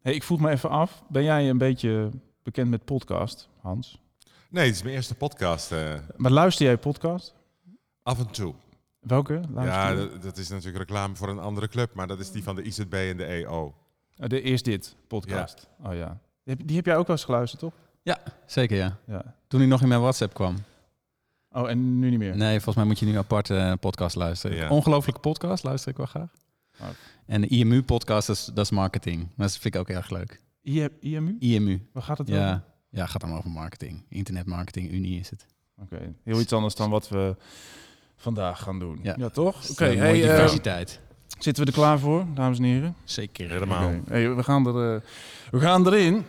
Hey, ik vroeg me even af, ben jij een beetje bekend met podcast, Hans? Nee, het is mijn eerste podcast. eh, Maar luister jij podcast? af en toe. Welke? Luister Ja, dat, dat is natuurlijk reclame voor een andere club, maar dat is die van de IZB en de EO. Oh, de Eerst Dit podcast. Oh ja. Die heb, die heb jij ook wel eens geluisterd, toch? Zeker, ja. Ja. Toen hij nog in mijn WhatsApp kwam. Oh, en nu niet meer? Nee, volgens mij moet je nu apart eh, podcast luisteren. Ja. Ongelooflijke podcast luister ik wel graag. En de IMU-podcast, dat is, dat is marketing. Dat vind ik ook erg leuk. I- IMU? IMU. Waar gaat het over? Ja, ja, gaat dan over marketing. Internetmarketing, Unie is het. Oké, heel iets anders dan wat we vandaag gaan doen. Ja, Ja. toch? Oké, mooie hey, eh, diversiteit. zitten we er klaar voor, dames en heren? Zeker. Helemaal. Hey, we, gaan er, eh, we gaan erin.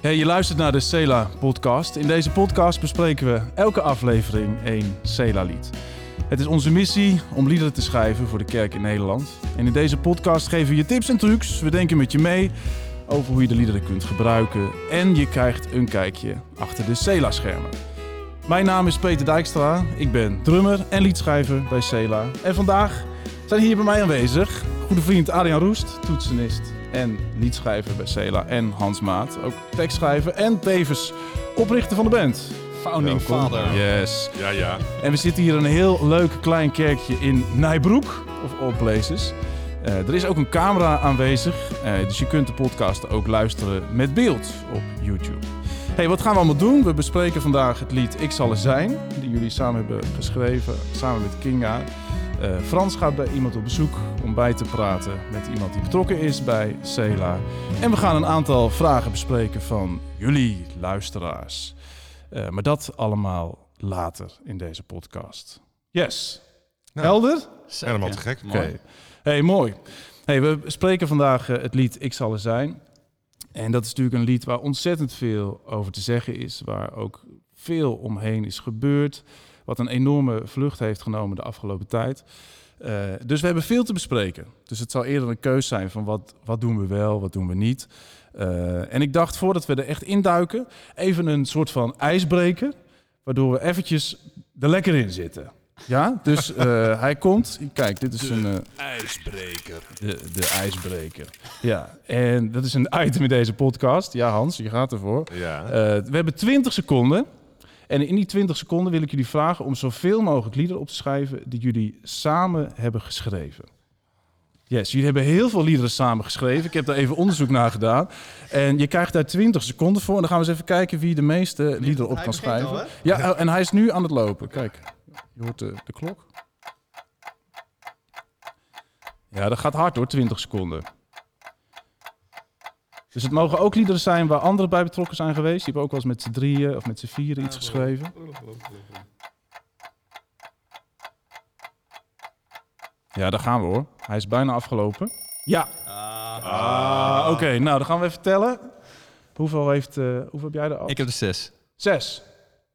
Hey, je luistert naar de Cela podcast. In deze podcast bespreken we elke aflevering één Cela lied. Het is onze missie om liederen te schrijven voor de kerk in Nederland. En in deze podcast geven we je tips en trucs. We denken met je mee over hoe je de liederen kunt gebruiken. En je krijgt een kijkje achter de Cela-schermen. Mijn naam is Peter Dijkstra. Ik ben drummer en liedschrijver bij Cela. En vandaag zijn hier bij mij aanwezig goede vriend Adriaan Roest, toetsenist en liedschrijver bij Cela. En Hans Maat, ook tekstschrijver en tevens oprichter van de band. Founding Welkom. father. Yes. Ja, ja. En we zitten hier in een heel leuk klein kerkje in Nijbroek, of all places. Eh, er is ook een camera aanwezig, eh, dus je kunt de podcast ook luisteren met beeld op YouTube. Hey, wat gaan we allemaal doen? We bespreken vandaag het lied Ik zal er zijn, die jullie samen hebben geschreven, samen met Kinga. Eh, Frans gaat bij iemand op bezoek om bij te praten met iemand die betrokken is bij Cela. En we gaan een aantal vragen bespreken van jullie luisteraars. Eh, maar dat allemaal later in deze podcast. Yes. Nou, Helder? Zeker. Helemaal te gek. Oké. Mooi. Hey, mooi. Hey, we spreken vandaag eh, het lied Ik zal er zijn. En dat is natuurlijk een lied waar ontzettend veel over te zeggen is. Waar ook veel omheen is gebeurd. Wat een enorme vlucht heeft genomen de afgelopen tijd. Eh, dus we hebben veel te bespreken. Dus het zal eerder een keus zijn van wat, wat doen we wel, wat doen we niet. Eh, en ik dacht, voordat we er echt induiken, even een soort van ijsbreken. Waardoor we eventjes er lekker in zitten. Ja, dus eh, hij komt. Kijk, dit is een... eh, ijsbreker. de, de ijsbreker. Ja, en dat is een item in deze podcast. Ja, Hans, je gaat ervoor. Ja. We hebben 20 seconden. En in die 20 seconden wil ik jullie vragen om zoveel mogelijk liederen op te schrijven die jullie samen hebben geschreven. Yes, jullie hebben heel veel liederen samen geschreven. Ik heb daar even onderzoek naar gedaan. En je krijgt daar 20 seconden voor. En dan gaan we eens even kijken wie de meeste liederen op kan schrijven. al, ja, oh, en hij is nu aan het lopen. Kijk, je hoort de, de klok. Ja, dat gaat hard hoor, 20 seconden. Dus het mogen ook liederen zijn waar anderen bij betrokken zijn geweest. Die hebben ook wel eens met z'n drieën of met z'n vieren iets geschreven. Ja, daar gaan we hoor. Hij is bijna afgelopen. Ja. Ah, Oké, nou dan gaan we even tellen. Hoeveel, heeft, eh, hoeveel heb jij er al? Ik heb de zes. Zes.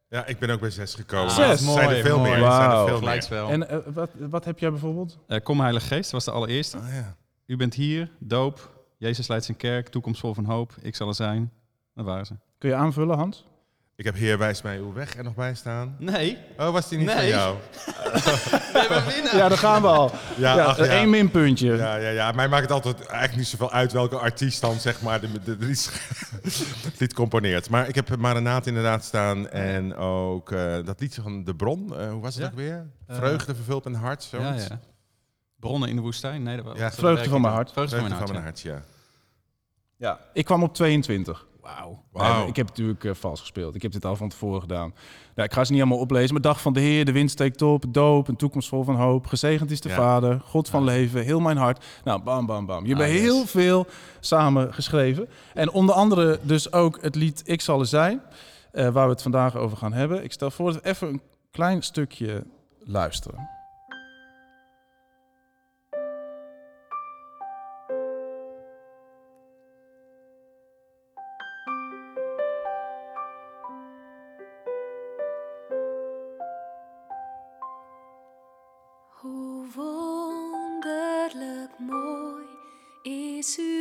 ja, ik ben ook bij zes gekomen. Zes. Het zijn er Mooi, veel mooi. meer. er Zijn er veel meer. Gelijkspel. En eh, wat, wat heb jij bijvoorbeeld? Eh, Kom Heilige Geest was de allereerste. Oh, ja. U bent hier, doop. Jezus leidt zijn kerk, toekomst vol van hoop. Ik zal er zijn. Dat waren ze. Kun je aanvullen, Hans? Ik heb Heer wijs mij uw weg er nog bij staan. Nee. Oh, was die niet Nee. van jou? Ja, daar gaan we al. Ja, Ja, ach, ja. één minpuntje. Ja, ja, ja. Mij maakt het altijd eigenlijk niet zoveel uit welke artiest dan zeg maar de, de, de lied, het lied componeert. Maar ik heb Maranat inderdaad staan en ook eh, dat liedje van De Bron. eh, hoe was het Ja. ook weer? Eh, Vreugde vervult mijn hart. Ja, Zoiets. ja. Bronnen in de woestijn. Nee, dat was Ja, Vreugde van mijn hart. Vreugde van mijn hart, ja. Ja, ik kwam op 22. Wauw. Ik heb natuurlijk eh, vals gespeeld. Ik heb dit al van tevoren gedaan. Ja, ik ga ze niet allemaal oplezen. Maar dag van de Heer, de wind steekt op, doop, een toekomst vol van hoop. Gezegend is de Ja. Vader, God van leven, heel mijn hart. Nou, bam, bam, bam. Je hebt Ah, yes. heel veel samen geschreven. En onder andere dus ook het lied Ik zal er zijn, eh, waar we het vandaag over gaan hebben. Ik stel voor dat we even een klein stukje luisteren. Is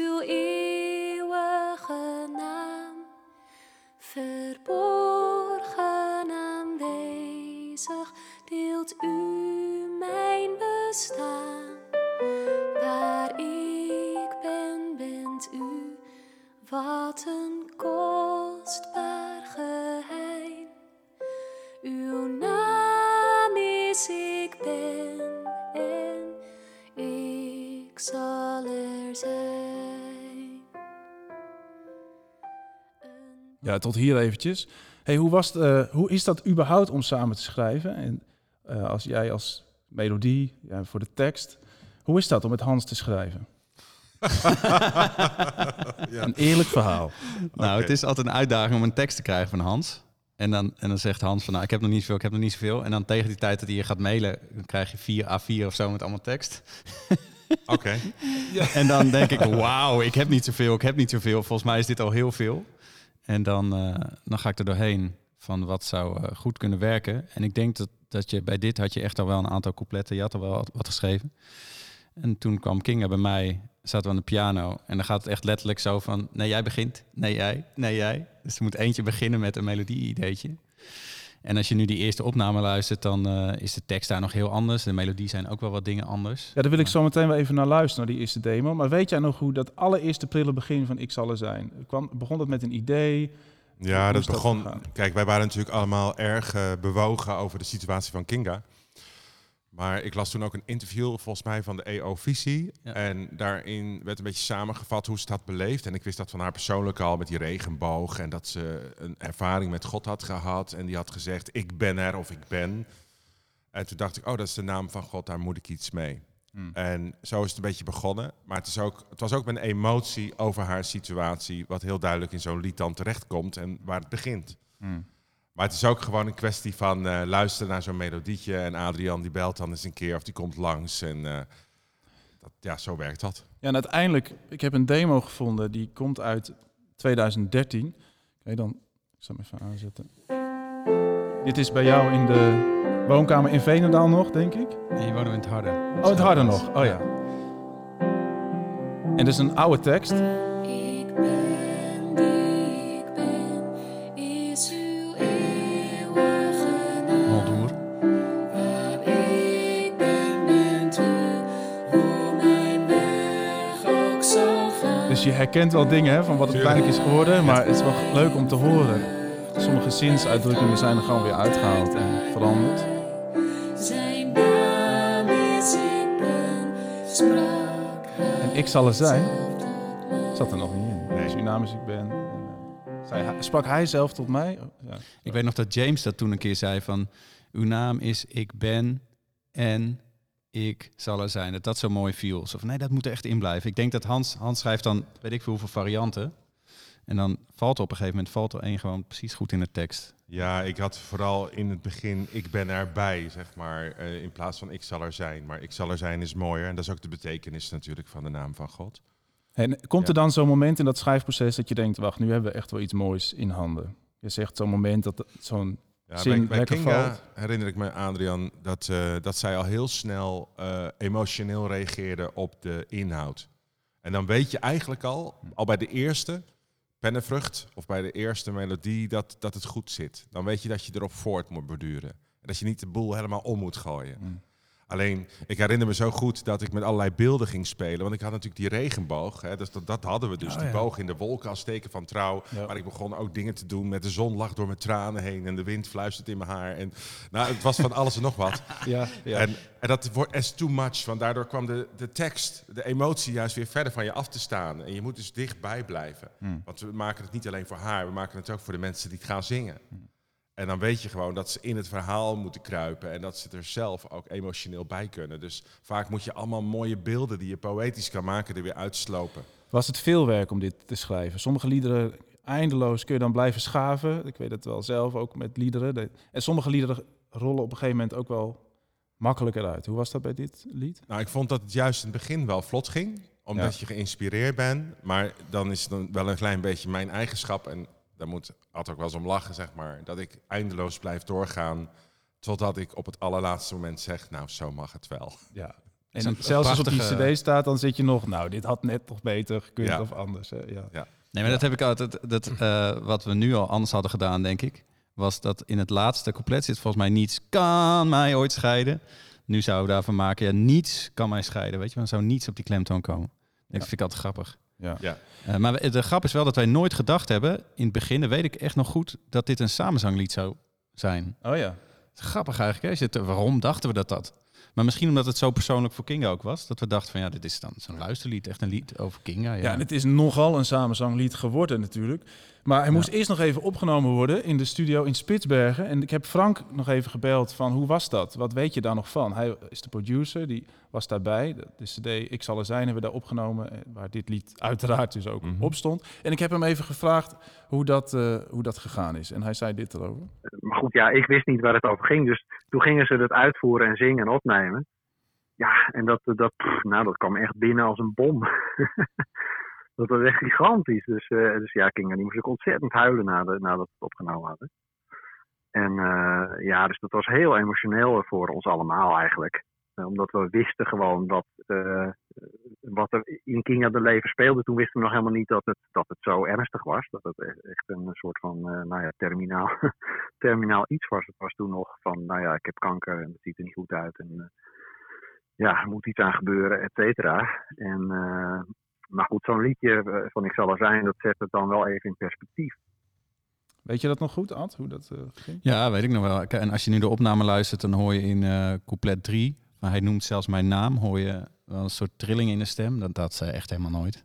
Ja, tot hier eventjes. Hey, hoe, was het, eh, hoe is dat überhaupt om samen te schrijven? En eh, als jij als melodie, ja, voor de tekst, hoe is dat om met Hans te schrijven? Ja. Een eerlijk verhaal. Nou, het is altijd een uitdaging om een tekst te krijgen van Hans. En dan, en dan zegt Hans van, nou, ik heb nog niet zoveel, ik heb nog niet zoveel. En dan tegen die tijd dat hij je gaat mailen, dan krijg je 4 A4 of zo met allemaal tekst. Oké. En dan denk ik, wauw, ik heb niet zoveel, ik heb niet zoveel. Volgens mij is dit al heel veel. En dan, eh, dan ga ik er doorheen van wat zou eh, goed kunnen werken. En ik denk dat, dat je bij dit had je echt al wel een aantal coupletten. Je had al wel wat, geschreven. En toen kwam Kinga bij mij, zaten we aan de piano. En dan gaat het echt letterlijk zo van, nee jij begint, nee jij, nee jij. Dus er moet eentje beginnen met een melodie-ideetje. En als je nu die eerste opname luistert, dan eh, is de tekst daar nog heel anders. De melodie zijn ook wel wat dingen anders. Ja, daar wil ik zo meteen wel even naar luisteren, naar die eerste demo. Maar weet jij nog hoe dat allereerste prille begin van Ik zal er zijn? Kwam, begon dat met een idee? Ja, dat begon. kijk, wij waren natuurlijk allemaal erg eh, bewogen over de situatie van Kinga. Maar ik las toen ook een interview, volgens mij, van de EO-visie. Ja. En daarin werd een beetje samengevat hoe ze had beleefd. En ik wist dat van haar persoonlijk al met die regenboog. En dat ze een ervaring met God had gehad. En die had gezegd, ik ben er of ik ben. En toen dacht ik, oh, dat is de naam van God, daar moet ik iets mee. Hmm. En zo is het een beetje begonnen. Maar het, is ook, het was ook een emotie over haar situatie, wat heel duidelijk in zo'n lied dan terechtkomt en waar het begint. Hmm. Maar het is ook gewoon een kwestie van eh, luisteren naar zo'n melodietje. En Adrian die belt dan eens een keer of die komt langs. En eh, dat, ja, zo werkt dat. Ja, en uiteindelijk, ik heb een demo gevonden die komt uit 2013. Oké, dan, ik zal hem even aanzetten. Dit is bij jou in de woonkamer in Veenendaal nog, denk ik. En je woont in het harde. Oh, het harde nog. Oh ja. En dat is een oude tekst. Ik ben herkent wel dingen hè, van wat het uiteindelijk is geworden. Maar het is wel leuk om te horen. Sommige zinsuitdrukkingen zijn er gewoon weer uitgehaald en veranderd. Zijn naam is En ik zal er zijn, zat er nog niet in. Nee. Dus uw naam is ik ben. En, eh, zei hij- sprak hij zelf tot mij? Oh, ja. Ik weet nog dat James dat toen een keer zei van... Uw naam is ik ben en ik zal er zijn. Dat dat zo mooi viel. Van, nee, dat moet er echt in blijven. Ik denk dat Hans, Hans schrijft dan, weet ik veel hoeveel varianten. En dan valt er op een gegeven moment valt er één gewoon precies goed in de tekst. Ja, ik had vooral in het begin, ik ben erbij, zeg maar. eh, in plaats van ik zal er zijn. Maar ik zal er zijn is mooier. En dat is ook de betekenis natuurlijk van de naam van God. En komt er dan zo'n moment in dat schrijfproces dat je denkt, wacht, nu hebben we echt wel iets moois in handen? Je zegt zo'n moment dat zo'n Ja, bij, bij Kinga herinner ik me, Adrian, dat, eh, dat zij al heel snel eh, emotioneel reageerde op de inhoud. En dan weet je eigenlijk al, al bij de eerste pennenvrucht of bij de eerste melodie, dat, dat het goed zit. Dan weet je dat je erop voort moet borduren. En dat je niet de boel helemaal om moet gooien. Mm. Alleen, ik herinner me zo goed dat ik met allerlei beelden ging spelen. Want ik had natuurlijk die regenboog. Hè, dus dat, dat hadden we dus. Oh, die ja. boog in de wolken als teken van trouw. Ja. Maar ik begon ook dingen te doen met de zon lag door mijn tranen heen. En de wind fluistert in mijn haar. En nou, het was van alles en nog wat. Ja, ja. En, en dat wordt as too much. Want daardoor kwam de, de tekst, de emotie juist weer verder van je af te staan. En je moet dus dichtbij blijven. Hmm. Want we maken het niet alleen voor haar. We maken het ook voor de mensen die het gaan zingen. En dan weet je gewoon dat ze in het verhaal moeten kruipen. En dat ze er zelf ook emotioneel bij kunnen. Dus vaak moet je allemaal mooie beelden die je poëtisch kan maken er weer uitslopen. Was het veel werk om dit te schrijven? Sommige liederen eindeloos kun je dan blijven schaven. Ik weet het wel zelf, ook met liederen. De- En sommige liederen rollen op een gegeven moment ook wel makkelijker uit. Hoe was dat bij dit lied? Nou, ik vond dat het juist in het begin wel vlot ging. Omdat Ja. je geïnspireerd bent. Maar dan is het dan wel een klein beetje mijn eigenschap. En daar moet altijd ook wel eens om lachen, zeg maar. Dat ik eindeloos blijf doorgaan. Totdat ik op het allerlaatste moment zeg, nou, zo mag het wel. Ja. En een zelfs als op die cd staat, dan zit je nog... Nou, dit had net nog beter gekund Ja. of anders. Hè? Ja. Nee, maar dat heb ik altijd. Dat, eh, wat we nu al anders hadden gedaan, denk ik, was dat in het laatste couplet zit volgens mij niets kan mij ooit scheiden. Nu zouden we daarvan maken, ja, niets kan mij scheiden. Weet je, dan zou niets op die klemtoon komen. Dat vind ik altijd grappig. Ja. Ja. Eh, maar de grap is wel dat wij nooit gedacht hebben, in het begin, dat weet ik echt nog goed, dat dit een samenzanglied zou zijn. Oh ja. Grappig eigenlijk. Hè? Waarom dachten we dat dat? Maar misschien omdat het zo persoonlijk voor Kinga ook was. Dat we dachten van ja, dit is dan zo'n luisterlied. Echt een lied over Kinga. Ja, Ja, en het is nogal een samenzanglied geworden natuurlijk. Maar hij moest eerst nog even opgenomen worden in de studio in Spitsbergen. En ik heb Frank nog even gebeld van hoe was dat? Wat weet je daar nog van? Hij is de producer, die was daarbij. De, de cd Ik zal er zijn hebben we daar opgenomen, eh, waar dit lied uiteraard dus ook Mhm. op stond. En ik heb hem even gevraagd hoe dat, eh, hoe dat gegaan is. En hij zei dit erover. Maar goed, ja, ik wist niet waar het over ging. Dus toen gingen ze het uitvoeren en zingen en opnemen. Ja, en dat, dat, pff, nou, dat kwam echt binnen als een bom. dat was echt gigantisch. Dus, eh, dus ja, King, die moest ook ontzettend huilen nadat, we het opgenomen hadden. En eh, ja, dus dat was heel emotioneel voor ons allemaal eigenlijk. Eh, omdat we wisten gewoon eh, wat er in Kinga de leven speelde. Toen wisten we nog helemaal niet dat het, dat het zo ernstig was. Dat het e- echt een soort van nou ja, terminaal, terminaal iets was. Het was toen nog van, nou ja, ik heb kanker en het ziet er niet goed uit. En ja, er moet iets aan gebeuren, et cetera. En, maar goed, zo'n liedje eh, van Ik zal er zijn, dat zet het dan wel even in perspectief. Weet je dat nog goed, Ad, hoe dat eh, ging? Ja, weet ik nog wel. En als je nu de opname luistert, dan hoor je in eh couplet 3, maar hij noemt zelfs mijn naam, hoor je wel een soort trilling in de stem. Dat, dat zei echt helemaal nooit.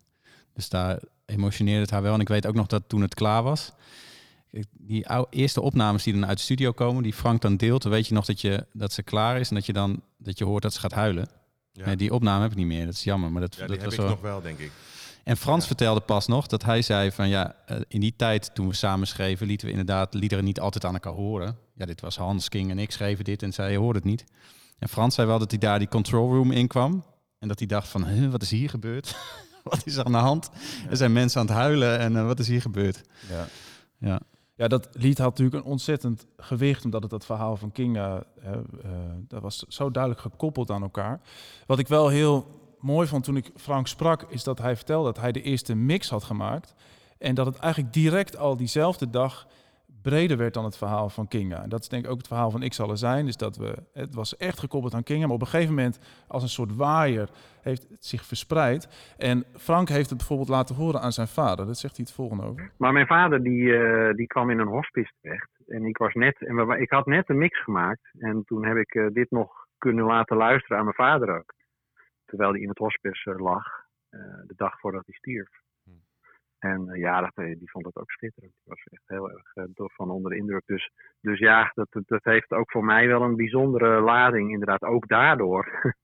Dus daar emotioneerde het haar wel. En ik weet ook nog dat toen het klaar was, die eerste opnames die dan uit de studio komen, die Frank dan deelt, dan weet je nog dat, je, dat ze klaar is en dat je dan dat je hoort dat ze gaat huilen. Ja, Nee, die opname heb ik niet meer, dat is jammer. Maar dat, ja dat heb was ik wel... nog wel, denk ik. En Frans Ja. vertelde pas nog dat hij zei van ja, eh, in die tijd toen we samen schreven, lieten we inderdaad liederen niet altijd aan elkaar horen. Ja, dit was Hans, King en ik schreven dit en zij hoorde het niet. En Frans zei wel dat hij daar die control room in kwam en dat hij dacht van, huh, wat is hier gebeurd? wat is er aan de hand? Er zijn mensen aan het huilen en eh, wat is hier gebeurd? Ja. Ja. Ja, dat lied had natuurlijk een ontzettend gewicht, omdat het dat verhaal van Kinga, hè, eh, dat was zo duidelijk gekoppeld aan elkaar. Wat ik wel heel mooi vond toen ik Frank sprak, is dat hij vertelde dat hij de eerste mix had gemaakt. En dat het eigenlijk direct al diezelfde dag breder werd dan het verhaal van Kinga. En dat is denk ik ook het verhaal van Ik zal er zijn. Dus dat we, het was echt gekoppeld aan Kinga, maar op een gegeven moment als een soort waaier heeft het zich verspreid. En Frank heeft het bijvoorbeeld laten horen aan zijn vader. Dat zegt hij het volgende over. Maar mijn vader die, eh, die kwam in een hospice terecht. En ik was net, en ik had net een mix gemaakt. En toen heb ik eh, dit nog kunnen laten luisteren aan mijn vader ook. Terwijl hij in het hospice eh, lag, de dag voordat hij stierf. En eh, ja, dat, eh, die vond het ook schitterend. Die was echt heel erg eh, door- van onder de indruk. Dus, dus ja, dat, dat- dat heeft ook voor mij wel een bijzondere lading. Inderdaad, ook daardoor.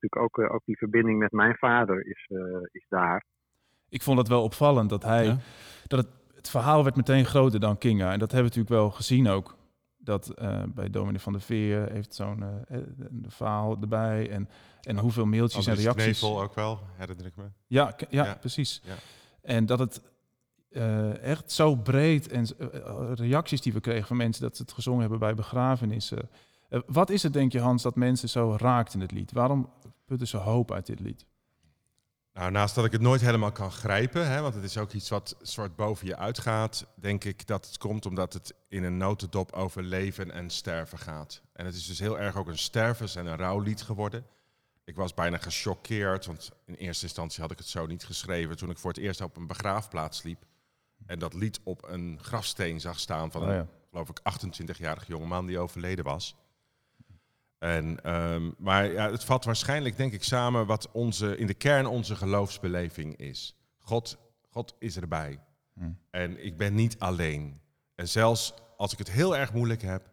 Natuurlijk ook, ook die verbinding met mijn vader is, eh, is daar. Ik vond het wel opvallend dat hij Ja. dat het, het verhaal werd meteen groter dan Kinga. En dat hebben we natuurlijk wel gezien ook. Dat eh, bij Dominee van der Veer heeft zo'n verhaal erbij. En, en hoeveel mailtjes en reacties. Knevel ook wel, herinner ik me. Ja, ja, Ja. precies. Ja. En dat het eh, echt zo breed en eh, eh, reacties die we kregen van mensen dat ze het gezongen hebben bij begrafenissen. Wat is het, denk je, Hans, dat mensen zo raakt in het lied? Waarom putten ze hoop uit dit lied? Nou, naast dat ik het nooit helemaal kan grijpen, hè, want het is ook iets wat soort boven je uitgaat, denk ik dat het komt omdat het in een notendop over leven en sterven gaat. En het is dus heel erg ook een stervens- en een rouwlied geworden. Ik was bijna gechoqueerd, want in eerste instantie had ik het zo niet geschreven toen ik voor het eerst op een begraafplaats liep en dat lied op een grafsteen zag staan van een, Oh ja. geloof ik, 28-jarig jongeman die overleden was. En, ehm, maar ja, het vat waarschijnlijk, denk ik, samen wat onze, in de kern onze geloofsbeleving is. God, God is erbij. Hmm. En ik ben niet alleen. En zelfs als ik het heel erg moeilijk heb,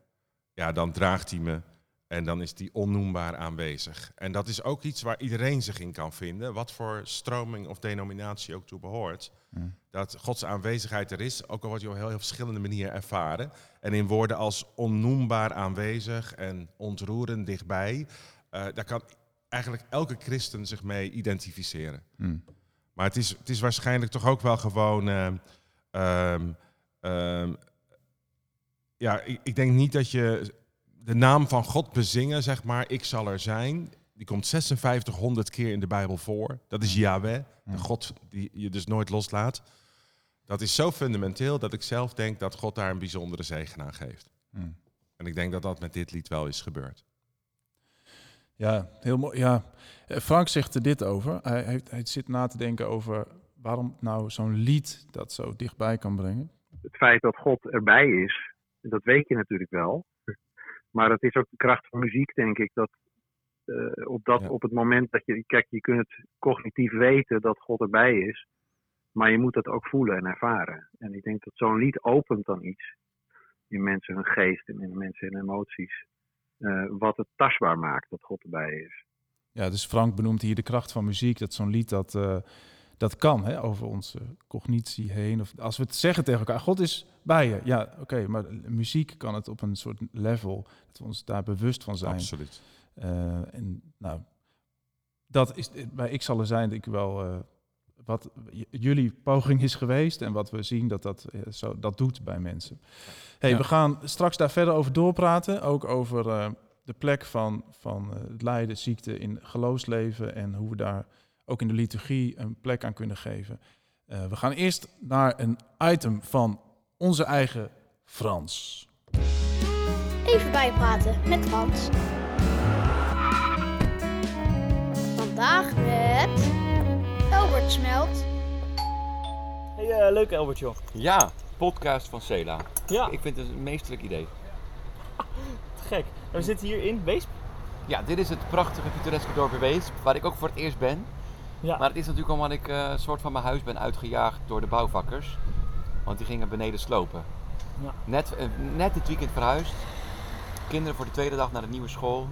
ja, dan draagt hij me. En dan is die onnoembaar aanwezig. En dat is ook iets waar iedereen zich in kan vinden, wat voor stroming of denominatie ook toe behoort. Dat Gods aanwezigheid er is, ook al wordt je op heel, heel verschillende manieren ervaren. En in woorden als onnoembaar aanwezig en ontroerend dichtbij, eh, daar kan eigenlijk elke christen zich mee identificeren. Maar het is, het is waarschijnlijk toch ook wel gewoon. ehm, ehm, ehm, ja, ik, ik denk niet dat je de naam van God bezingen, zeg maar, ik zal er zijn. Die komt 5600 keer in de Bijbel voor. Dat is Yahweh, de God die je dus nooit loslaat. Dat is zo fundamenteel dat ik zelf denk dat God daar een bijzondere zegen aan geeft. Hmm. En ik denk dat dat met dit lied wel is gebeurd. Ja, heel mooi. Ja. Eh, Frank zegt er dit over. Hij, heeft, hij zit na te denken over waarom nou zo'n lied dat zo dichtbij kan brengen. het feit dat God erbij is, dat weet je natuurlijk wel. Maar het is ook de kracht van muziek, denk ik, dat, eh, op, dat Ja. op het moment dat je, kijk, je kunt het cognitief weten dat God erbij is. Maar je moet dat ook voelen en ervaren. En ik denk dat zo'n lied opent dan iets in mensen hun geest en in mensen hun emoties. eh, wat het tastbaar maakt dat God erbij is. Ja, dus Frank benoemt hier de kracht van muziek. Dat zo'n lied dat, eh, dat kan hè, over onze cognitie heen. Of als we het zeggen tegen elkaar, God is bij je. Ja, oké, maar muziek kan het op een soort level, dat we ons daar bewust van zijn. Absoluut. Eh, en nou, dat is bij Ik zal er zijn, denk ik wel, eh, wat jullie poging is geweest en wat we zien dat dat, eh, zo, dat doet bij mensen. Hey, Ja. We gaan straks daar verder over doorpraten, ook over eh, de plek van, van eh, het lijden, ziekte in geloofsleven en hoe we daar ook in de liturgie een plek aan kunnen geven. Eh, we gaan eerst naar een item van onze eigen Frans. Even bijpraten met Frans. Vandaag met Albert Smelt, Hey, eh, leuk joh. Ja, podcast van Cela. Ja, Ik vind het een meesterlijk idee. gek. En we zitten hier in Weesp. Ja, dit is het prachtige pittoreske dorp Weesp, waar ik ook voor het eerst ben. Ja. Maar het is natuurlijk omdat ik eh, een soort van mijn huis ben uitgejaagd door de bouwvakkers. Want die gingen beneden slopen. Ja. Net, eh, net dit weekend verhuisd. Kinderen voor de tweede dag naar de nieuwe school.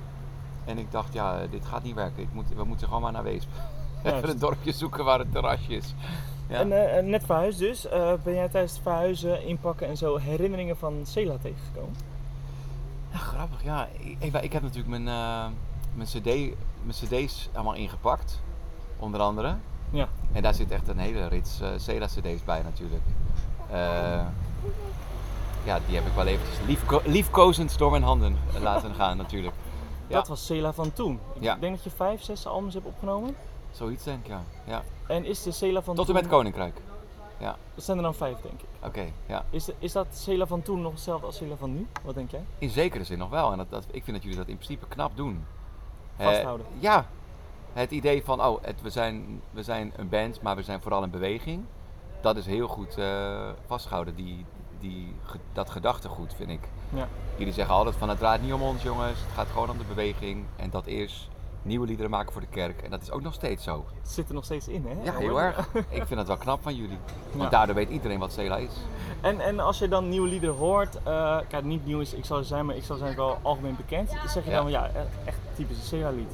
En ik dacht, ja, dit gaat niet werken. Ik moet, we moeten gewoon maar naar Weesp. Even een dorpje zoeken waar het terrasje is. Ja. En eh, net verhuisd dus. Eh, ben jij tijdens het verhuizen, inpakken en zo herinneringen van Cela tegengekomen? Ja, grappig. Ja, ik, ik heb natuurlijk mijn, eh, mijn, CD, mijn cd's allemaal ingepakt. Onder andere. Ja. En daar zit echt een hele rits eh Cela cd's bij natuurlijk. Eh, ja, die heb ik wel eventjes liefko liefkozend door mijn handen laten gaan natuurlijk. Ja. Dat was Cela van toen. Ik Ja. denk dat je vijf, zes albums hebt opgenomen. Zoiets denk ik, ja. ja. En is de Cela van Tot en toen... met Koninkrijk. Dat zijn er dan vijf, denk ik. Oké, ja. Is, de- is dat Cela van toen nog hetzelfde als Cela van nu? Wat denk jij? In zekere zin nog wel. En dat, dat, ik vind dat jullie dat in principe knap doen. Eh, Vasthouden. ja. Het idee van, oh, het, we, zijn, we zijn een band, maar we zijn vooral een beweging. Dat is heel goed eh, vastgehouden, die, die, dat gedachtegoed, vind ik. Ja. Jullie zeggen altijd van, het draait niet om ons, jongens. Het gaat gewoon om de beweging. En dat is nieuwe liederen maken voor de kerk. En dat is ook nog steeds zo. Het zit er nog steeds in, hè? Ja, heel erg. Ik vind het wel knap van jullie. Want Ja. daardoor weet iedereen wat Cela is. En, en als je dan nieuwe liederen hoort, eh, kijk, niet nieuw is Ik zal zijn, maar Ik zal zijn wel algemeen bekend. Dan zeg je Ja. dan, ja, echt typisch een Cela-lied.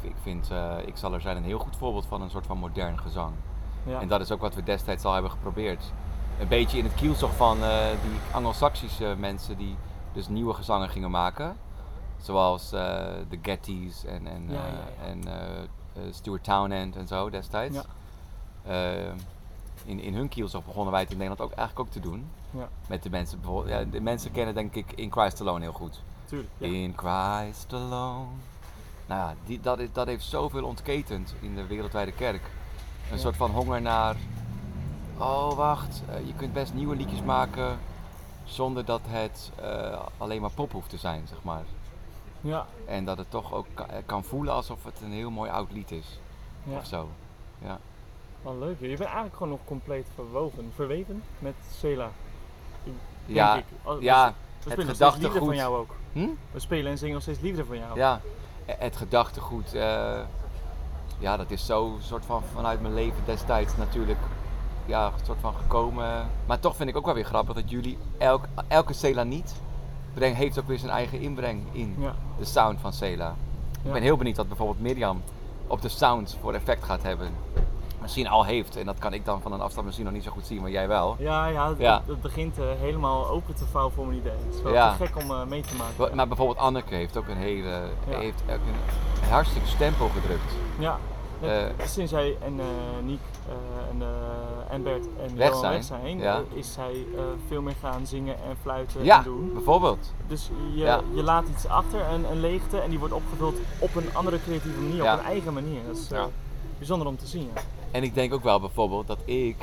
Ik, vind- eh, ik zal er zijn een heel goed voorbeeld van een soort van modern gezang. Ja. En dat is ook wat we destijds al hebben geprobeerd. Een beetje in het kielzog van eh, die Anglo-Saxische mensen die dus nieuwe gezangen gingen maken. Zoals eh, de Gettys en, en, Ja, ja, ja. en Stuart Townend en zo destijds. Ja. In, in hun kielzog begonnen wij het in Nederland ook eigenlijk ook te doen. Ja. Met de mensen bijvoorbeeld. Ja, de mensen kennen denk ik In Christ Alone heel goed. Tuurlijk. In Christ alone. Nou ja, die, dat, heeft zoveel ontketend in de wereldwijde kerk. Een Ja. soort van honger naar. Oh, wacht. eh, je kunt best nieuwe liedjes maken. Zonder dat het eh, alleen maar pop hoeft te zijn, zeg maar. Ja. En dat het toch ook ka- eh, kan voelen alsof het een heel mooi oud lied is. ja. Of zo. Ja. Wel leuk. Je bent eigenlijk gewoon nog compleet verwoven, verweven met. Denk Ja, ik. Oh, ja, we spelen steeds gedachtegoed. van jou ook. Hm? We spelen en zingen nog steeds liederen van jou. Ja, het gedachtegoed. eh, ja, dat is zo soort van vanuit mijn leven destijds natuurlijk ja, soort van gekomen. Maar toch vind ik ook wel weer grappig dat jullie elk, elke Cela niet breng, heeft ook weer zijn eigen inbreng in Ja. de sound van Cela. Ik ben heel benieuwd wat bijvoorbeeld Mirjam op de sound voor effect gaat hebben. Misschien al heeft, en dat kan ik dan van een afstand misschien nog niet zo goed zien, maar jij wel. Ja, ja, het, Ja. het begint eh, helemaal open te vouwen voor mijn idee. Het is wel Ja. te gek om eh, mee te maken. Maar bijvoorbeeld Anneke heeft ook een hele, Ja. heeft ook een hartstikke stempel gedrukt. Ja, Eh. sinds jij en Niek en, en Bert en Weg zijn, weg zijn, is zij veel meer gaan zingen en fluiten Ja, en doen. bijvoorbeeld. Dus je, je laat iets achter, een, een leegte, en die wordt opgevuld op een andere creatieve manier, op een eigen manier. Dat is bijzonder om te zien. En ik denk ook wel bijvoorbeeld dat ik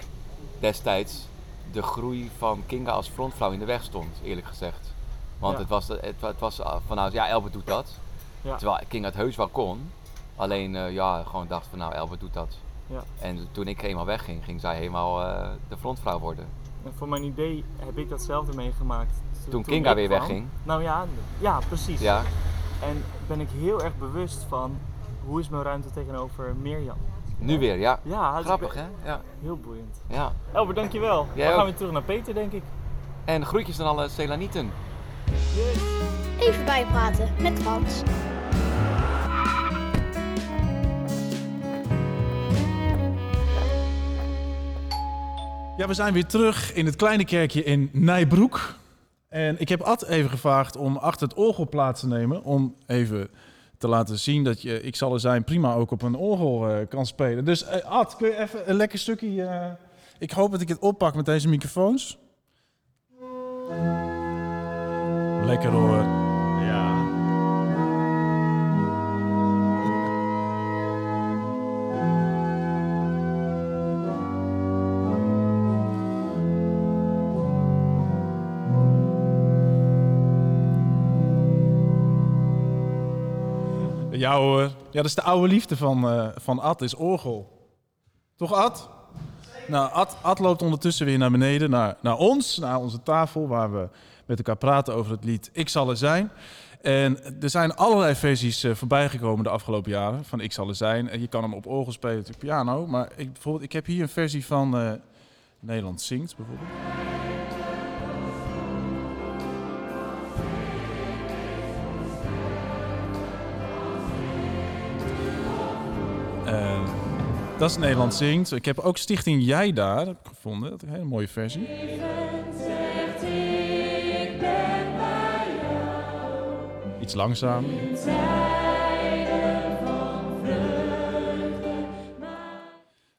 destijds de groei van Kinga als frontvrouw in de weg stond, eerlijk gezegd. Want Ja. het was, het, het was ah, vanuit, ja, Elbert doet dat. Ja. Terwijl Kinga het heus wel kon. Alleen, eh, ja, gewoon dacht van, nou, Elbert doet dat. Ja. En toen ik helemaal wegging, ging zij helemaal eh, de frontvrouw worden. En voor mijn idee heb ik datzelfde meegemaakt. Toen Kinga ik weer kwam. wegging. Nou ja, ja, precies. Ja, En ben ik heel erg bewust van hoe is mijn ruimte tegenover Mirjam. Nu weer, ja. Ja, Grappig, hè? Ja. Heel boeiend. ja. Elbert, dankjewel. Jij we gaan ook. weer terug naar Peter, denk ik. En groetjes aan alle Celanieten. Even bijpraten met Frans. Ja, we zijn weer terug in het kleine kerkje in Nijbroek. En ik heb Ad even gevraagd om achter het orgel plaats te nemen. Om even te laten zien dat je, ik zal er zijn, prima ook op een orgel eh, kan spelen. Dus eh, Ad, kun je even een lekker stukje... eh, ik hoop dat ik het oppak met deze microfoons. Lekker hoor. Ja hoor. Ja, dat is de oude liefde van, eh, van Ad, is orgel. Toch Ad? Nou, Ad, Ad loopt ondertussen weer naar beneden, naar, naar ons, naar onze tafel, waar we met elkaar praten over het lied Ik zal er zijn. En er zijn allerlei versies eh, voorbijgekomen de afgelopen jaren van Ik zal er zijn. En je kan hem op orgel spelen, op piano. Maar ik, bijvoorbeeld, ik heb hier een versie van eh, Nederland Zingt, bijvoorbeeld. Dat is Nederland Zingt. Ik heb ook Stichting Jij daar heb ik gevonden. Dat is een hele mooie versie. Iets langzaam.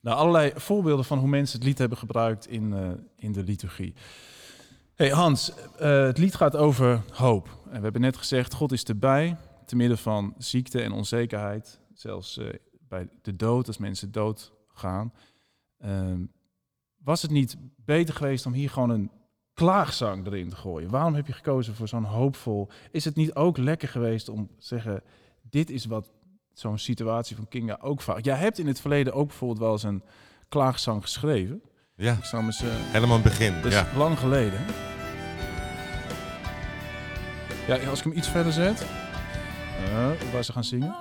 Nou, allerlei voorbeelden van hoe mensen het lied hebben gebruikt in, eh, in de liturgie. Hey Hans, eh, het lied gaat over hoop. En we hebben net gezegd, God is erbij, te midden van ziekte en onzekerheid. Zelfs eh, bij de dood, als mensen dood gaan. Ehm, was het niet beter geweest om hier gewoon een klaagzang erin te gooien? Waarom heb je gekozen voor zo'n hoopvol? Is het niet ook lekker geweest om te zeggen, dit is wat zo'n situatie van Kinga ook vaak... Jij hebt in het verleden ook bijvoorbeeld wel eens een klaagzang geschreven. Ja, Ik eens... eh, helemaal in het begin. dat is Ja. lang geleden. Ja, als ik hem iets verder zet. Eh, waar ze gaan zingen.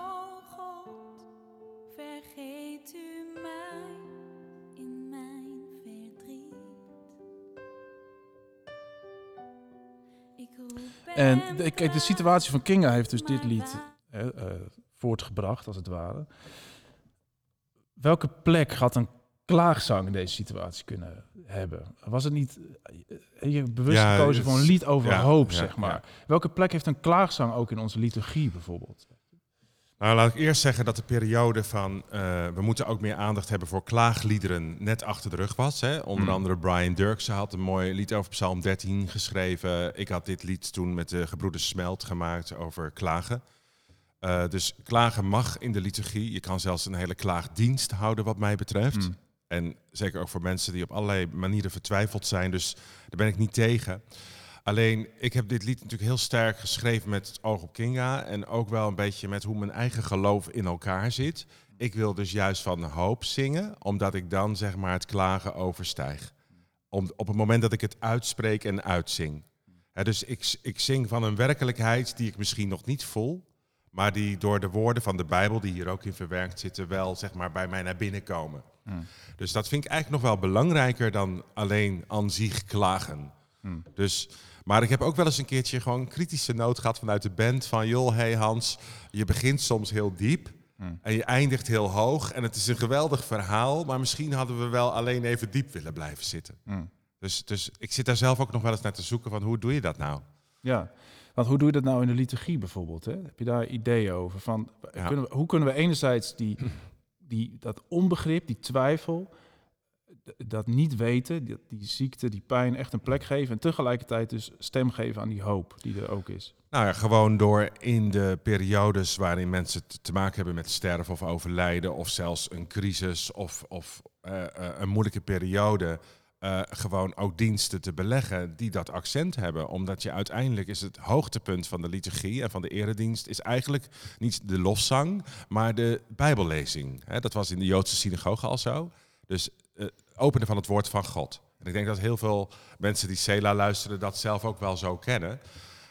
En de, kijk, de situatie van Kinga heeft dus dit lied eh, voortgebracht, als het ware. Welke plek had een klaagzang in deze situatie kunnen hebben? Was het niet eh, je hebt bewust Ja, gekozen voor een lied over ja, hoop, ja, zeg maar? Welke plek heeft een klaagzang ook in onze liturgie bijvoorbeeld? Nou, laat ik eerst zeggen dat de periode van eh, we moeten ook meer aandacht hebben voor klaagliederen net achter de rug was. Hè? Onder Mm. andere Brian Dirksen had een mooi lied over Psalm 13 geschreven. Ik had dit lied toen met de gebroeders Smelt gemaakt over klagen. Eh, dus klagen mag in de liturgie. Je kan zelfs een hele klaagdienst houden wat mij betreft. Mm. En zeker ook voor mensen die op allerlei manieren vertwijfeld zijn. Dus daar ben ik niet tegen. Alleen, ik heb dit lied natuurlijk heel sterk geschreven met het oog op Kinga. En ook wel een beetje met hoe mijn eigen geloof in elkaar zit. Ik wil dus juist van hoop zingen, omdat ik dan zeg maar het klagen overstijg. Om, op het moment dat ik het uitspreek en uitzing. Dus ik, ik zing van een werkelijkheid die ik misschien nog niet voel. Maar die door de woorden van de Bijbel, die hier ook in verwerkt zitten, wel zeg maar bij mij naar binnen komen. Dus dat vind ik eigenlijk nog wel belangrijker dan alleen aan zich klagen. Dus, maar ik heb ook wel eens een keertje gewoon een kritische noot gehad vanuit de band. Van joh, hey Hans, je begint soms heel diep en je eindigt heel hoog. En het is een geweldig verhaal, maar misschien hadden we wel alleen even diep willen blijven zitten. Dus, dus ik zit daar zelf ook nog wel eens naar te zoeken van hoe doe je dat nou? Ja, want hoe doe je dat nou in de liturgie bijvoorbeeld? Hè? Heb je daar ideeën over? Van, Ja. kunnen we, hoe kunnen we enerzijds die, die, dat onbegrip, die twijfel, dat niet weten, die, die ziekte, die pijn echt een plek geven en tegelijkertijd dus stem geven aan die hoop die er ook is? Nou ja, gewoon door in de periodes waarin mensen te- maken hebben met sterven of overlijden, of zelfs een crisis of, of eh, eh, een moeilijke periode, eh, gewoon ook diensten te beleggen die dat accent hebben. Omdat je uiteindelijk is het hoogtepunt van de liturgie en van de eredienst is eigenlijk niet de lofzang, maar de bijbellezing. Dat was in de Joodse synagoge al zo. Dus eh, openen van het woord van God. En ik denk dat heel veel mensen die Sela luisteren dat zelf ook wel zo kennen.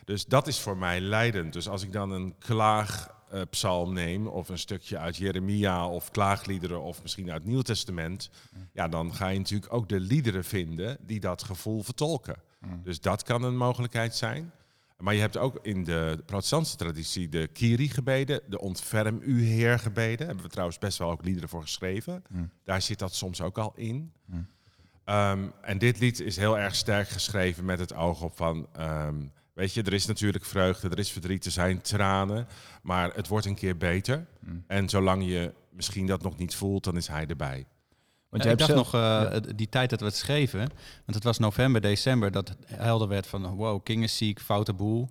Dus dat is voor mij leidend. Dus als ik dan een klaag eh, psalm neem of een stukje uit Jeremia of klaagliederen of misschien uit het Nieuw Testament, ja, dan ga je natuurlijk ook de liederen vinden die dat gevoel vertolken. Dus dat kan een mogelijkheid zijn. Maar je hebt ook in de protestantse traditie de Kiri-gebeden, de ontferm u Heer gebeden. Daar hebben we trouwens best wel ook liederen voor geschreven. Daar zit dat soms ook al in. Ehm, en dit lied is heel erg sterk geschreven met het oog op van... ehm, weet je, er is natuurlijk vreugde, er is verdriet, er zijn tranen. Maar het wordt een keer beter. En zolang je misschien dat nog niet voelt, dan is hij erbij. Want ik hebt zelf- nog, eh, die tijd dat we het schreven, want het was november, december, dat helder werd van, wow, King is ziek, foute boel.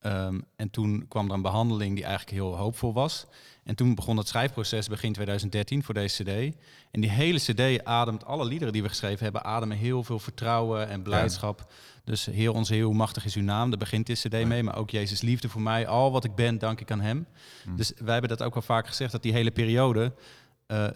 Ehm, en toen kwam er een behandeling die eigenlijk heel hoopvol was. En toen begon het schrijfproces begin 2013 voor deze cd. En die hele cd ademt, alle liederen die we geschreven hebben, ademen heel veel vertrouwen en blijdschap. Dus heel onze heel machtig is uw naam, daar begint dit cd mee. Maar ook Jezus liefde voor mij, al wat ik ben, dank ik aan hem. Dus wij hebben dat ook wel vaak gezegd, dat die hele periode... eh,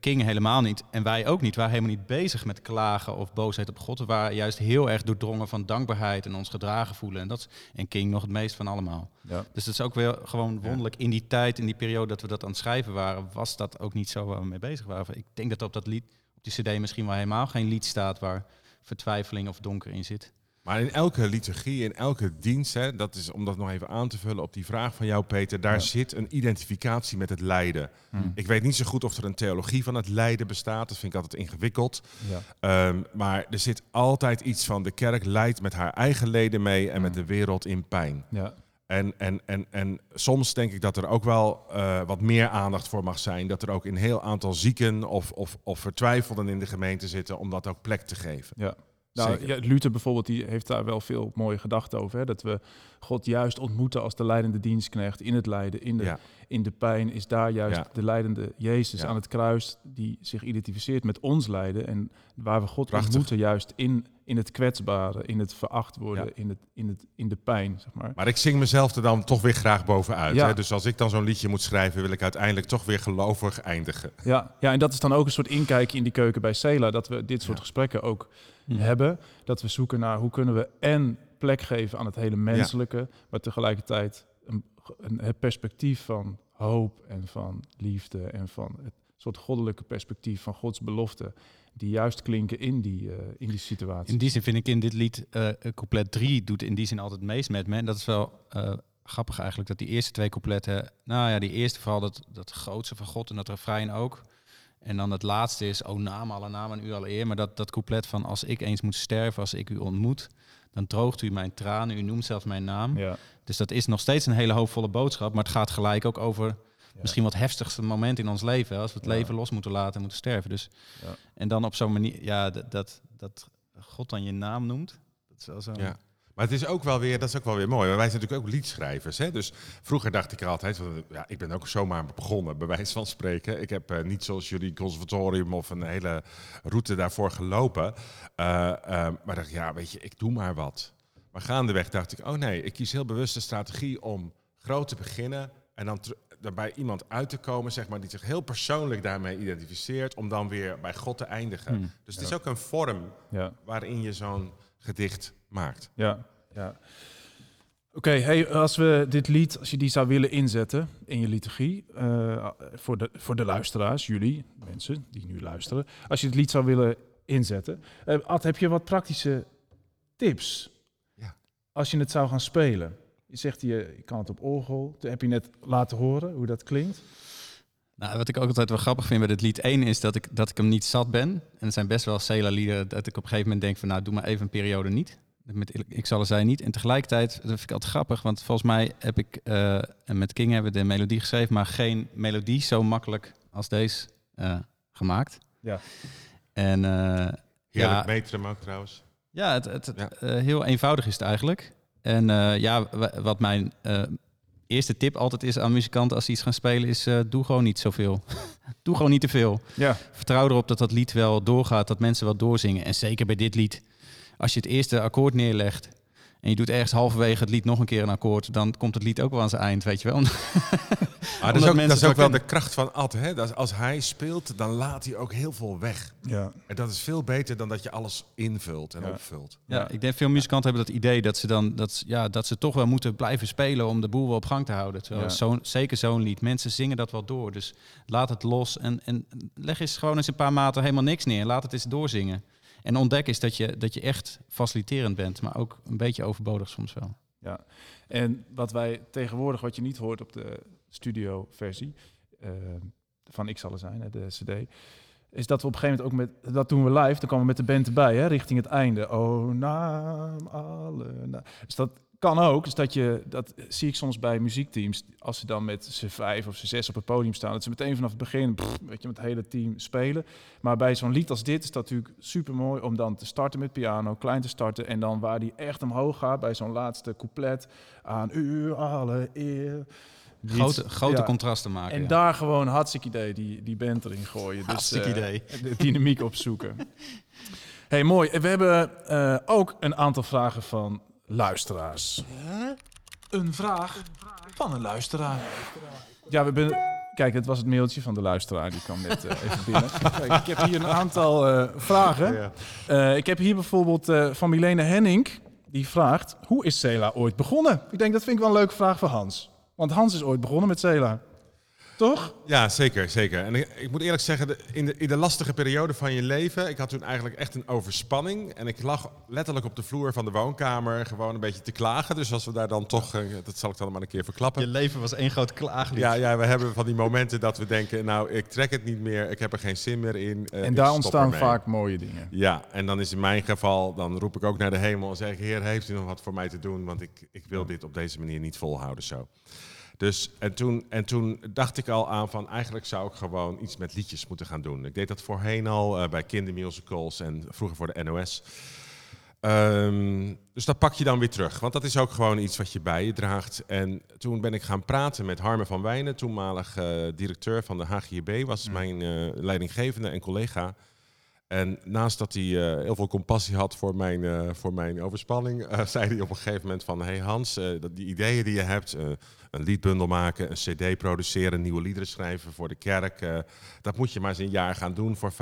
King helemaal niet. En wij ook niet. We waren helemaal niet bezig met klagen of boosheid op God. We waren juist heel erg doordrongen van dankbaarheid en ons gedragen voelen. En, dat, is- en King nog het meest van allemaal. Ja. Dus het is ook weer gewoon wonderlijk. In die tijd, in die periode dat we dat aan het schrijven waren, was dat ook niet zo waar we mee bezig waren. Ik denk dat op dat lied, op die cd misschien wel helemaal geen lied staat waar vertwijfeling of donker in zit. Maar in elke liturgie, in elke dienst, hè, dat is om dat nog even aan te vullen op die vraag van jou, Peter, daar Ja. zit een identificatie met het lijden. Hmm. Ik weet niet zo goed of er een theologie van het lijden bestaat. Dat vind ik altijd ingewikkeld. Ja. Ehm, maar er zit altijd iets van de kerk leidt met haar eigen leden mee en met de wereld in pijn. Ja. En, en, en, en soms denk ik dat er ook wel eh, wat meer aandacht voor mag zijn. Dat er ook een heel aantal zieken of, of, of vertwijfelden in de gemeente zitten om dat ook plek te geven. Ja. Nou, ja, Luther bijvoorbeeld, die heeft daar wel veel mooie gedachten over. Hè? Dat we God juist ontmoeten als de leidende dienstknecht in het lijden, in de, Ja. in de pijn. Is daar juist Ja. de leidende Jezus Ja. aan het kruis die zich identificeert met ons lijden. En waar we God Prachtig. ontmoeten juist in, in het kwetsbare, in het veracht worden, Ja. in, het, in, het, in de pijn, zeg maar. Maar ik zing mezelf er dan toch weer graag bovenuit. Ja. Hè? Dus als ik dan zo'n liedje moet schrijven, wil ik uiteindelijk toch weer gelovig eindigen. Ja, ja, en dat is dan ook een soort inkijkje in die keuken bij Sela. Dat we dit soort Ja. gesprekken ook Hm. hebben. Dat we zoeken naar hoe kunnen we en plek geven aan het hele menselijke, maar tegelijkertijd een, een, het perspectief van hoop en van liefde en van het soort goddelijke perspectief van Gods belofte, die juist klinken in die, eh, in die situatie. In die zin vind ik in dit lied, eh couplet 3 doet in die zin altijd het meest met me. En dat is wel eh, grappig eigenlijk, dat die eerste twee coupletten... Nou ja, die eerste vooral dat, dat grootste van God en dat refrein ook. En dan het laatste is, oh naam, alle naam en u alle eer. Maar dat, dat couplet van, als ik eens moet sterven, als ik u ontmoet... dan droogt u mijn tranen, u noemt zelfs mijn naam. Ja, Dus dat is nog steeds een hele hoopvolle boodschap. Maar het gaat gelijk ook over misschien wat heftigste moment in ons leven. hè, Als we het Ja. leven los moeten laten en moeten sterven. Dus, Ja. En dan op zo'n manier, ja, dat, dat, dat God dan je naam noemt. Dat is wel zo. Ja. Maar het is ook wel weer, dat is ook wel weer mooi. Maar wij zijn natuurlijk ook liedschrijvers. Hè? Dus vroeger dacht ik er altijd, van, ja, ik ben ook zomaar begonnen, bij wijze van spreken. Ik heb eh, niet zoals jullie conservatorium of een hele route daarvoor gelopen. Eh, eh, maar dacht, ja, weet je, ik doe maar wat. Maar gaandeweg dacht ik, oh nee, ik kies heel bewust de strategie om groot te beginnen en dan ter- dan bij iemand uit te komen, zeg maar, die zich heel persoonlijk daarmee identificeert, om dan weer bij God te eindigen. Hmm. Dus het is ook een vorm ja. waarin je zo'n gedicht maakt. Ja, ja. Oké, hey, als we dit lied, als je die zou willen inzetten in je liturgie, eh, voor, de, voor de luisteraars, jullie, mensen die nu luisteren, als je het lied zou willen inzetten, eh, Ad, heb je wat praktische tips? Ja. Als je het zou gaan spelen. Je zegt hier, je kan het op orgel. Toen heb je net laten horen hoe dat klinkt. Nou, wat ik ook altijd wel grappig vind bij dit lied 1 is dat ik, dat ik hem niet zat ben. En er zijn best wel Sela-liederen dat ik op een gegeven moment denk van nou, doe maar even een periode niet. Met ik, zal er zijn niet. En tegelijkertijd, dat vind ik altijd grappig, want volgens mij heb ik, eh, en met King hebben we de melodie geschreven, maar geen melodie zo makkelijk als deze eh, gemaakt. Ja. En eh, Heerlijk Ja. metrum ook trouwens. ja, het, het, het, Ja. eh, heel eenvoudig is het eigenlijk. En eh, ja, wa- wat mijn eh, eerste tip altijd is aan muzikanten als ze iets gaan spelen, is eh, doe gewoon niet zoveel. doe gewoon niet te veel. Ja, Vertrouw erop dat dat lied wel doorgaat, dat mensen wel doorzingen. En zeker bij dit lied, als je het eerste akkoord neerlegt En je doet ergens halverwege het lied nog een keer een akkoord, dan komt het lied ook wel aan zijn eind, weet je wel. Maar dat is ook, dat is ook wel de kracht van Ad. Hè? Dat als hij speelt, dan laat hij ook heel veel weg. Ja. En dat is veel beter dan dat je alles invult en Ja. opvult. Ja, ik denk veel muzikanten hebben dat idee dat ze dan dat, ze- ja, dat ze toch wel moeten blijven spelen om de boel wel op gang te houden. Terwijl Ja. zo'n, zeker zo'n lied, mensen zingen dat wel door. Dus laat het los en, en leg eens gewoon eens een paar maten helemaal niks neer. Laat het eens doorzingen. En ontdek eens dat je, dat je echt faciliterend bent, maar ook een beetje overbodig soms wel. Ja, en wat wij tegenwoordig, wat je niet hoort op de studio-versie eh, van Ik zal er zijn, hè, de CD, is dat we op een gegeven moment ook met, dat doen we live, dan komen we met de band erbij, hè, richting het einde. Oh, naam alle. na- Dus dat kan ook, dus dat je, dat zie ik soms bij muziekteams, als ze dan met z'n vijf of z'n zes op het podium staan, dat ze meteen vanaf het begin, weet je, met het hele team spelen. Maar bij zo'n lied als dit is dat natuurlijk super mooi om dan te starten met piano, klein te starten. En dan waar die echt omhoog gaat bij zo'n laatste couplet. Aan u alle eer. Grote, grote ja. contrasten maken. En ja. daar gewoon hartstikke idee die, die band erin gooien. Dus, Hartstikke eh, idee. De dynamiek opzoeken. hey, mooi. We hebben eh, ook een aantal vragen van luisteraars. Een vraag van een luisteraar. Ja, we hebben... Kijk, het was het mailtje van de luisteraar. Die kwam net eh, even binnen. Kijk, ik heb hier een aantal eh, vragen. Eh, ik heb hier bijvoorbeeld eh, van Milene Henning. Die vraagt, hoe is Cela ooit begonnen? Ik denk, dat vind ik wel een leuke vraag voor Hans. Want Hans is ooit begonnen met Cela. Toch? Ja, zeker, zeker. En ik, ik moet eerlijk zeggen, de- in, de, in de lastige periode van je leven, ik had toen eigenlijk echt een overspanning. En ik lag letterlijk op de vloer van de woonkamer gewoon een beetje te klagen. Dus als we daar dan toch, eh, dat zal ik dan maar een keer verklappen. Je leven was één groot klaaglied. Ja, ja, we hebben van die momenten dat we denken, nou, ik trek het niet meer, ik heb er geen zin meer in. eh, en daar ontstaan ermee. vaak mooie dingen. Ja, en dan is in mijn geval, dan roep ik ook naar de hemel en zeg ik, Heer, heeft u nog wat voor mij te doen? Want ik, ik wil dit op deze manier niet volhouden zo. Dus, en toen, en toen dacht ik al aan van, eigenlijk zou ik gewoon iets met liedjes moeten gaan doen. Ik deed dat voorheen al eh, bij kindermusicals en vroeger voor de NOS. Ehm, dus dat pak je dan weer terug, want dat is ook gewoon iets wat je bij je draagt. En toen ben ik gaan praten met Harme van Wijnen, toenmalig eh, directeur van de HGB, was mijn eh, leidinggevende en collega. En naast dat hij eh, heel veel compassie had voor mijn, eh, voor mijn overspanning, eh, zei hij op een gegeven moment van... Hey Hans, die ideeën die je hebt, een liedbundel maken, een cd produceren, nieuwe liederen schrijven voor de kerk... dat moet je maar eens een jaar gaan doen voor 50%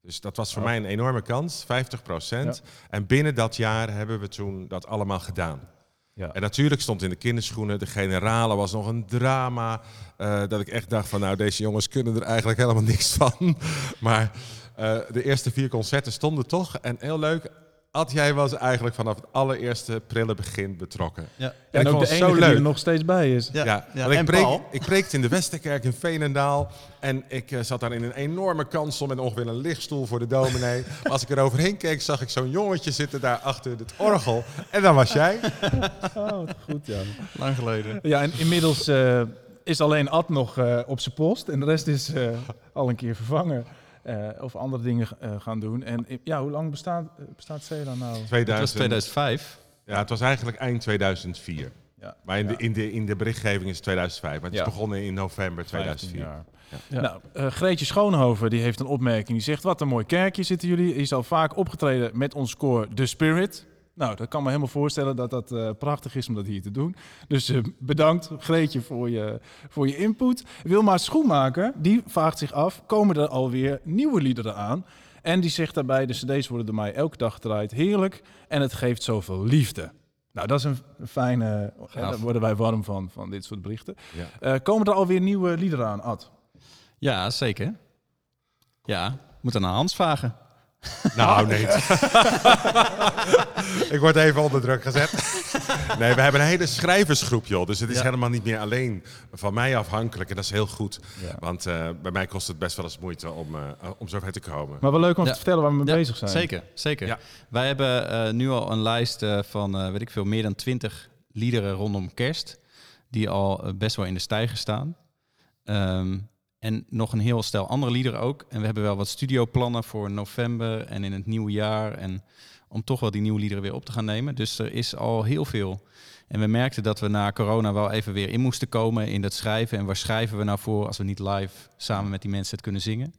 Dus dat was voor Oh. mij een enorme kans, 50% En binnen dat jaar hebben we toen dat allemaal gedaan. Ja. En natuurlijk stond in de kinderschoenen, de generale was nog een drama. eh, dat ik echt dacht van nou, deze jongens kunnen er eigenlijk helemaal niks van. Maar eh, de eerste vier concerten stonden toch. En heel leuk, Ad, jij was eigenlijk vanaf het allereerste prille begin betrokken. Ja. En, En ik ook vond de enige zo die leuk. er nog steeds bij is. Ja, Ja, ik, En preek, Paul? ik preekte in de Westerkerk in Veenendaal. En ik eh, zat daar in een enorme kansel met ongeveer een lichtstoel voor de dominee. Als ik er overheen keek, zag ik zo'n jongetje zitten daar achter het orgel. En dan was jij. Oh, wat goed, ja. Lang geleden. Ja, en inmiddels eh, is alleen Ad nog eh, op zijn post. En de rest is eh, al een keer vervangen. Eh, of andere dingen eh, gaan doen. En eh, ja, hoe lang bestaat, bestaat Cela nou? Het was 2000, 2005. Ja, het was eigenlijk eind 2004. Ja, Maar in, ja, de, in, de, in de berichtgeving is het 2005. Maar het is begonnen in november 15 2004. jaar. Ja. Nou, eh, Greetje Schoonhoven die heeft een opmerking. Die zegt, wat een mooi kerkje zitten jullie. Is al vaak opgetreden met ons koor The Spirit. Nou, dat kan me helemaal voorstellen dat dat eh, prachtig is om dat hier te doen. Dus eh, bedankt Greetje voor je, voor je input. Wilma Schoenmaker, die vraagt zich af, komen er alweer nieuwe liederen aan? En die zegt daarbij, de cd's worden door mij elke dag gedraaid. Heerlijk en het geeft zoveel liefde. Nou, dat is een fijne... hè, daar worden wij warm van, van dit soort berichten. Ja. Eh, komen er alweer nieuwe liederen aan, Ad? Ja, zeker. Ja, moet dan aan Hans vragen. Nou, nee. ik word even onder druk gezet. nee, we hebben een hele schrijversgroep, joh. Dus het is Ja. helemaal niet meer alleen van mij afhankelijk. En dat is heel goed. Ja. Want eh, bij mij kost het best wel eens moeite om, eh om zover te komen. Maar wel leuk om Ja. te vertellen waar we mee Ja, bezig zijn. Zeker, zeker. Ja. Wij hebben eh, nu al een lijst eh, van, eh, weet ik veel, meer dan twintig liederen rondom kerst. Die al best wel in de stijger staan. Ehm, en nog een heel stel andere liederen ook. En we hebben wel wat studioplannen voor november en in het nieuwe jaar. En om toch wel die nieuwe liederen weer op te gaan nemen. Dus er is al heel veel. En we merkten dat we na corona wel even weer in moesten komen in dat schrijven. En waar schrijven we nou voor als we niet live samen met die mensen het kunnen zingen?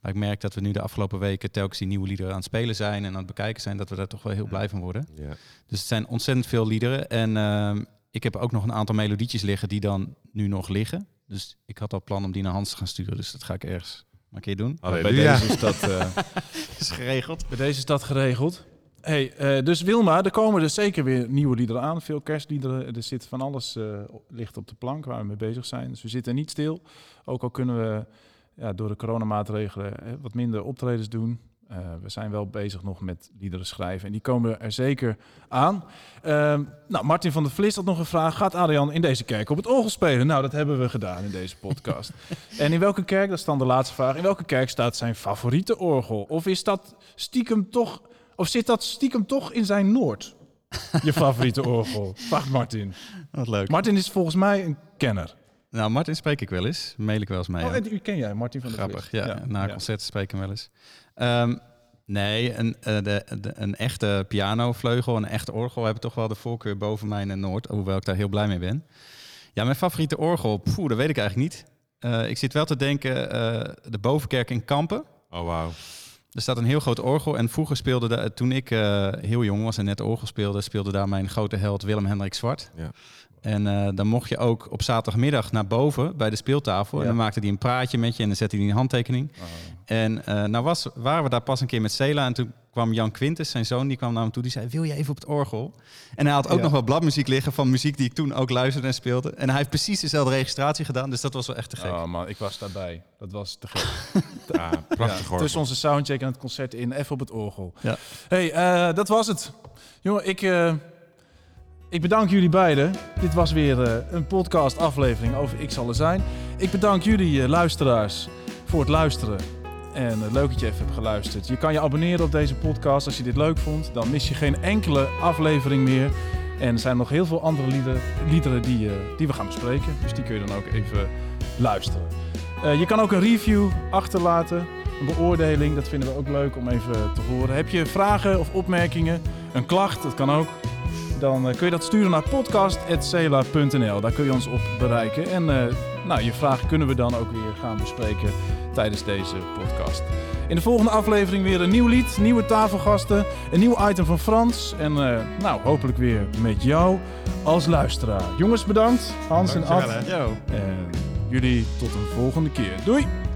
Maar ik merk dat we nu de afgelopen weken telkens die nieuwe liederen aan het spelen zijn en aan het bekijken zijn, dat we daar toch wel heel blij van worden. Ja. Dus het zijn ontzettend veel liederen. En ehm, ik heb ook nog een aantal melodietjes liggen die dan nu nog liggen. Dus ik had al plan om die naar Hans te gaan sturen. Dus dat ga ik ergens maar een keer doen. Bij deze is dat, eh, is geregeld. bij deze is dat geregeld. Hey, eh, dus Wilma, er komen dus zeker weer nieuwe liederen aan. Veel kerstliederen. Er zit van alles eh, ligt op de plank waar we mee bezig zijn. Dus we zitten niet stil. Ook al kunnen we ja, door de coronamaatregelen wat minder optredens doen. Eh, we zijn wel bezig nog met liederen schrijven. En die komen er zeker aan. Ehm, nou, Martin van der Vlis had nog een vraag. Gaat Adrian in deze kerk op het orgel spelen? Nou, dat hebben we gedaan in deze podcast. en in welke kerk, dat is dan de laatste vraag. In welke kerk staat zijn favoriete orgel? Of is dat stiekem toch... Of zit dat stiekem toch in zijn Noord? Je favoriete orgel? Vraagt Martin. Wat leuk. Martin is volgens mij een kenner. Nou, Martin spreek ik wel eens. Mail ik wel eens mee. Oh, en u ken jij, Martin van der Grappig, ja. Na concerten spreek ik hem wel eens. Ehm, nee, een, eh, de, de- een echte pianovleugel, een echt orgel hebben toch wel de voorkeur boven mij in Noord. Hoewel ik daar heel blij mee ben. Ja, mijn favoriete orgel, poeh, dat weet ik eigenlijk niet. Eh, ik zit wel te denken, eh, de bovenkerk in Kampen. Oh, wauw. Er staat een heel groot orgel. En vroeger speelde daar, toen ik eh, heel jong was en net orgel speelde, speelde daar mijn grote held Willem Hendrik Zwart. Ja. En eh, dan mocht je ook op zaterdagmiddag naar boven bij de speeltafel. Ja. En dan maakte hij een praatje met je en dan zette hij een handtekening. En eh, nou was, waren we daar pas een keer met Cela. En toen kwam Jan Quintus, zijn zoon, die kwam naar hem toe. Die zei, wil je even op het orgel? En hij had ook Ja. nog wel bladmuziek liggen van muziek die ik toen ook luisterde en speelde. En hij heeft precies dezelfde registratie gedaan. Dus dat was wel echt te gek. Oh man, ik was daarbij. Dat was te gek. Ja, prachtig Ja, hoor. tussen onze soundcheck en het concert in, even op het orgel. Ja. hey, eh, dat was het. Jongen, ik, eh, ik bedank jullie beiden. Dit was weer eh, een podcast aflevering over Ik zal er zijn. Ik bedank jullie eh, luisteraars voor het luisteren. En eh, leuk dat je even hebt geluisterd. Je kan je abonneren op deze podcast als je dit leuk vond. Dan mis je geen enkele aflevering meer. En er zijn nog heel veel andere liederen, die, die we gaan bespreken. Dus die kun je dan ook even luisteren. Je kan ook een review achterlaten, een beoordeling. Dat vinden we ook leuk om even te horen. Heb je vragen of opmerkingen, een klacht, dat kan ook. Dan eh, kun je dat sturen naar podcast.cela.nl. Daar kun je ons op bereiken. En eh, nou, je vragen kunnen we dan ook weer gaan bespreken tijdens deze podcast. In de volgende aflevering weer een nieuw lied, nieuwe tafelgasten, een nieuw item van Frans. En eh, nou, hopelijk weer met jou als luisteraar. Jongens, bedankt. Hans en Ad. Dankjewel, hè. Yo. En jullie tot een volgende keer. Doei!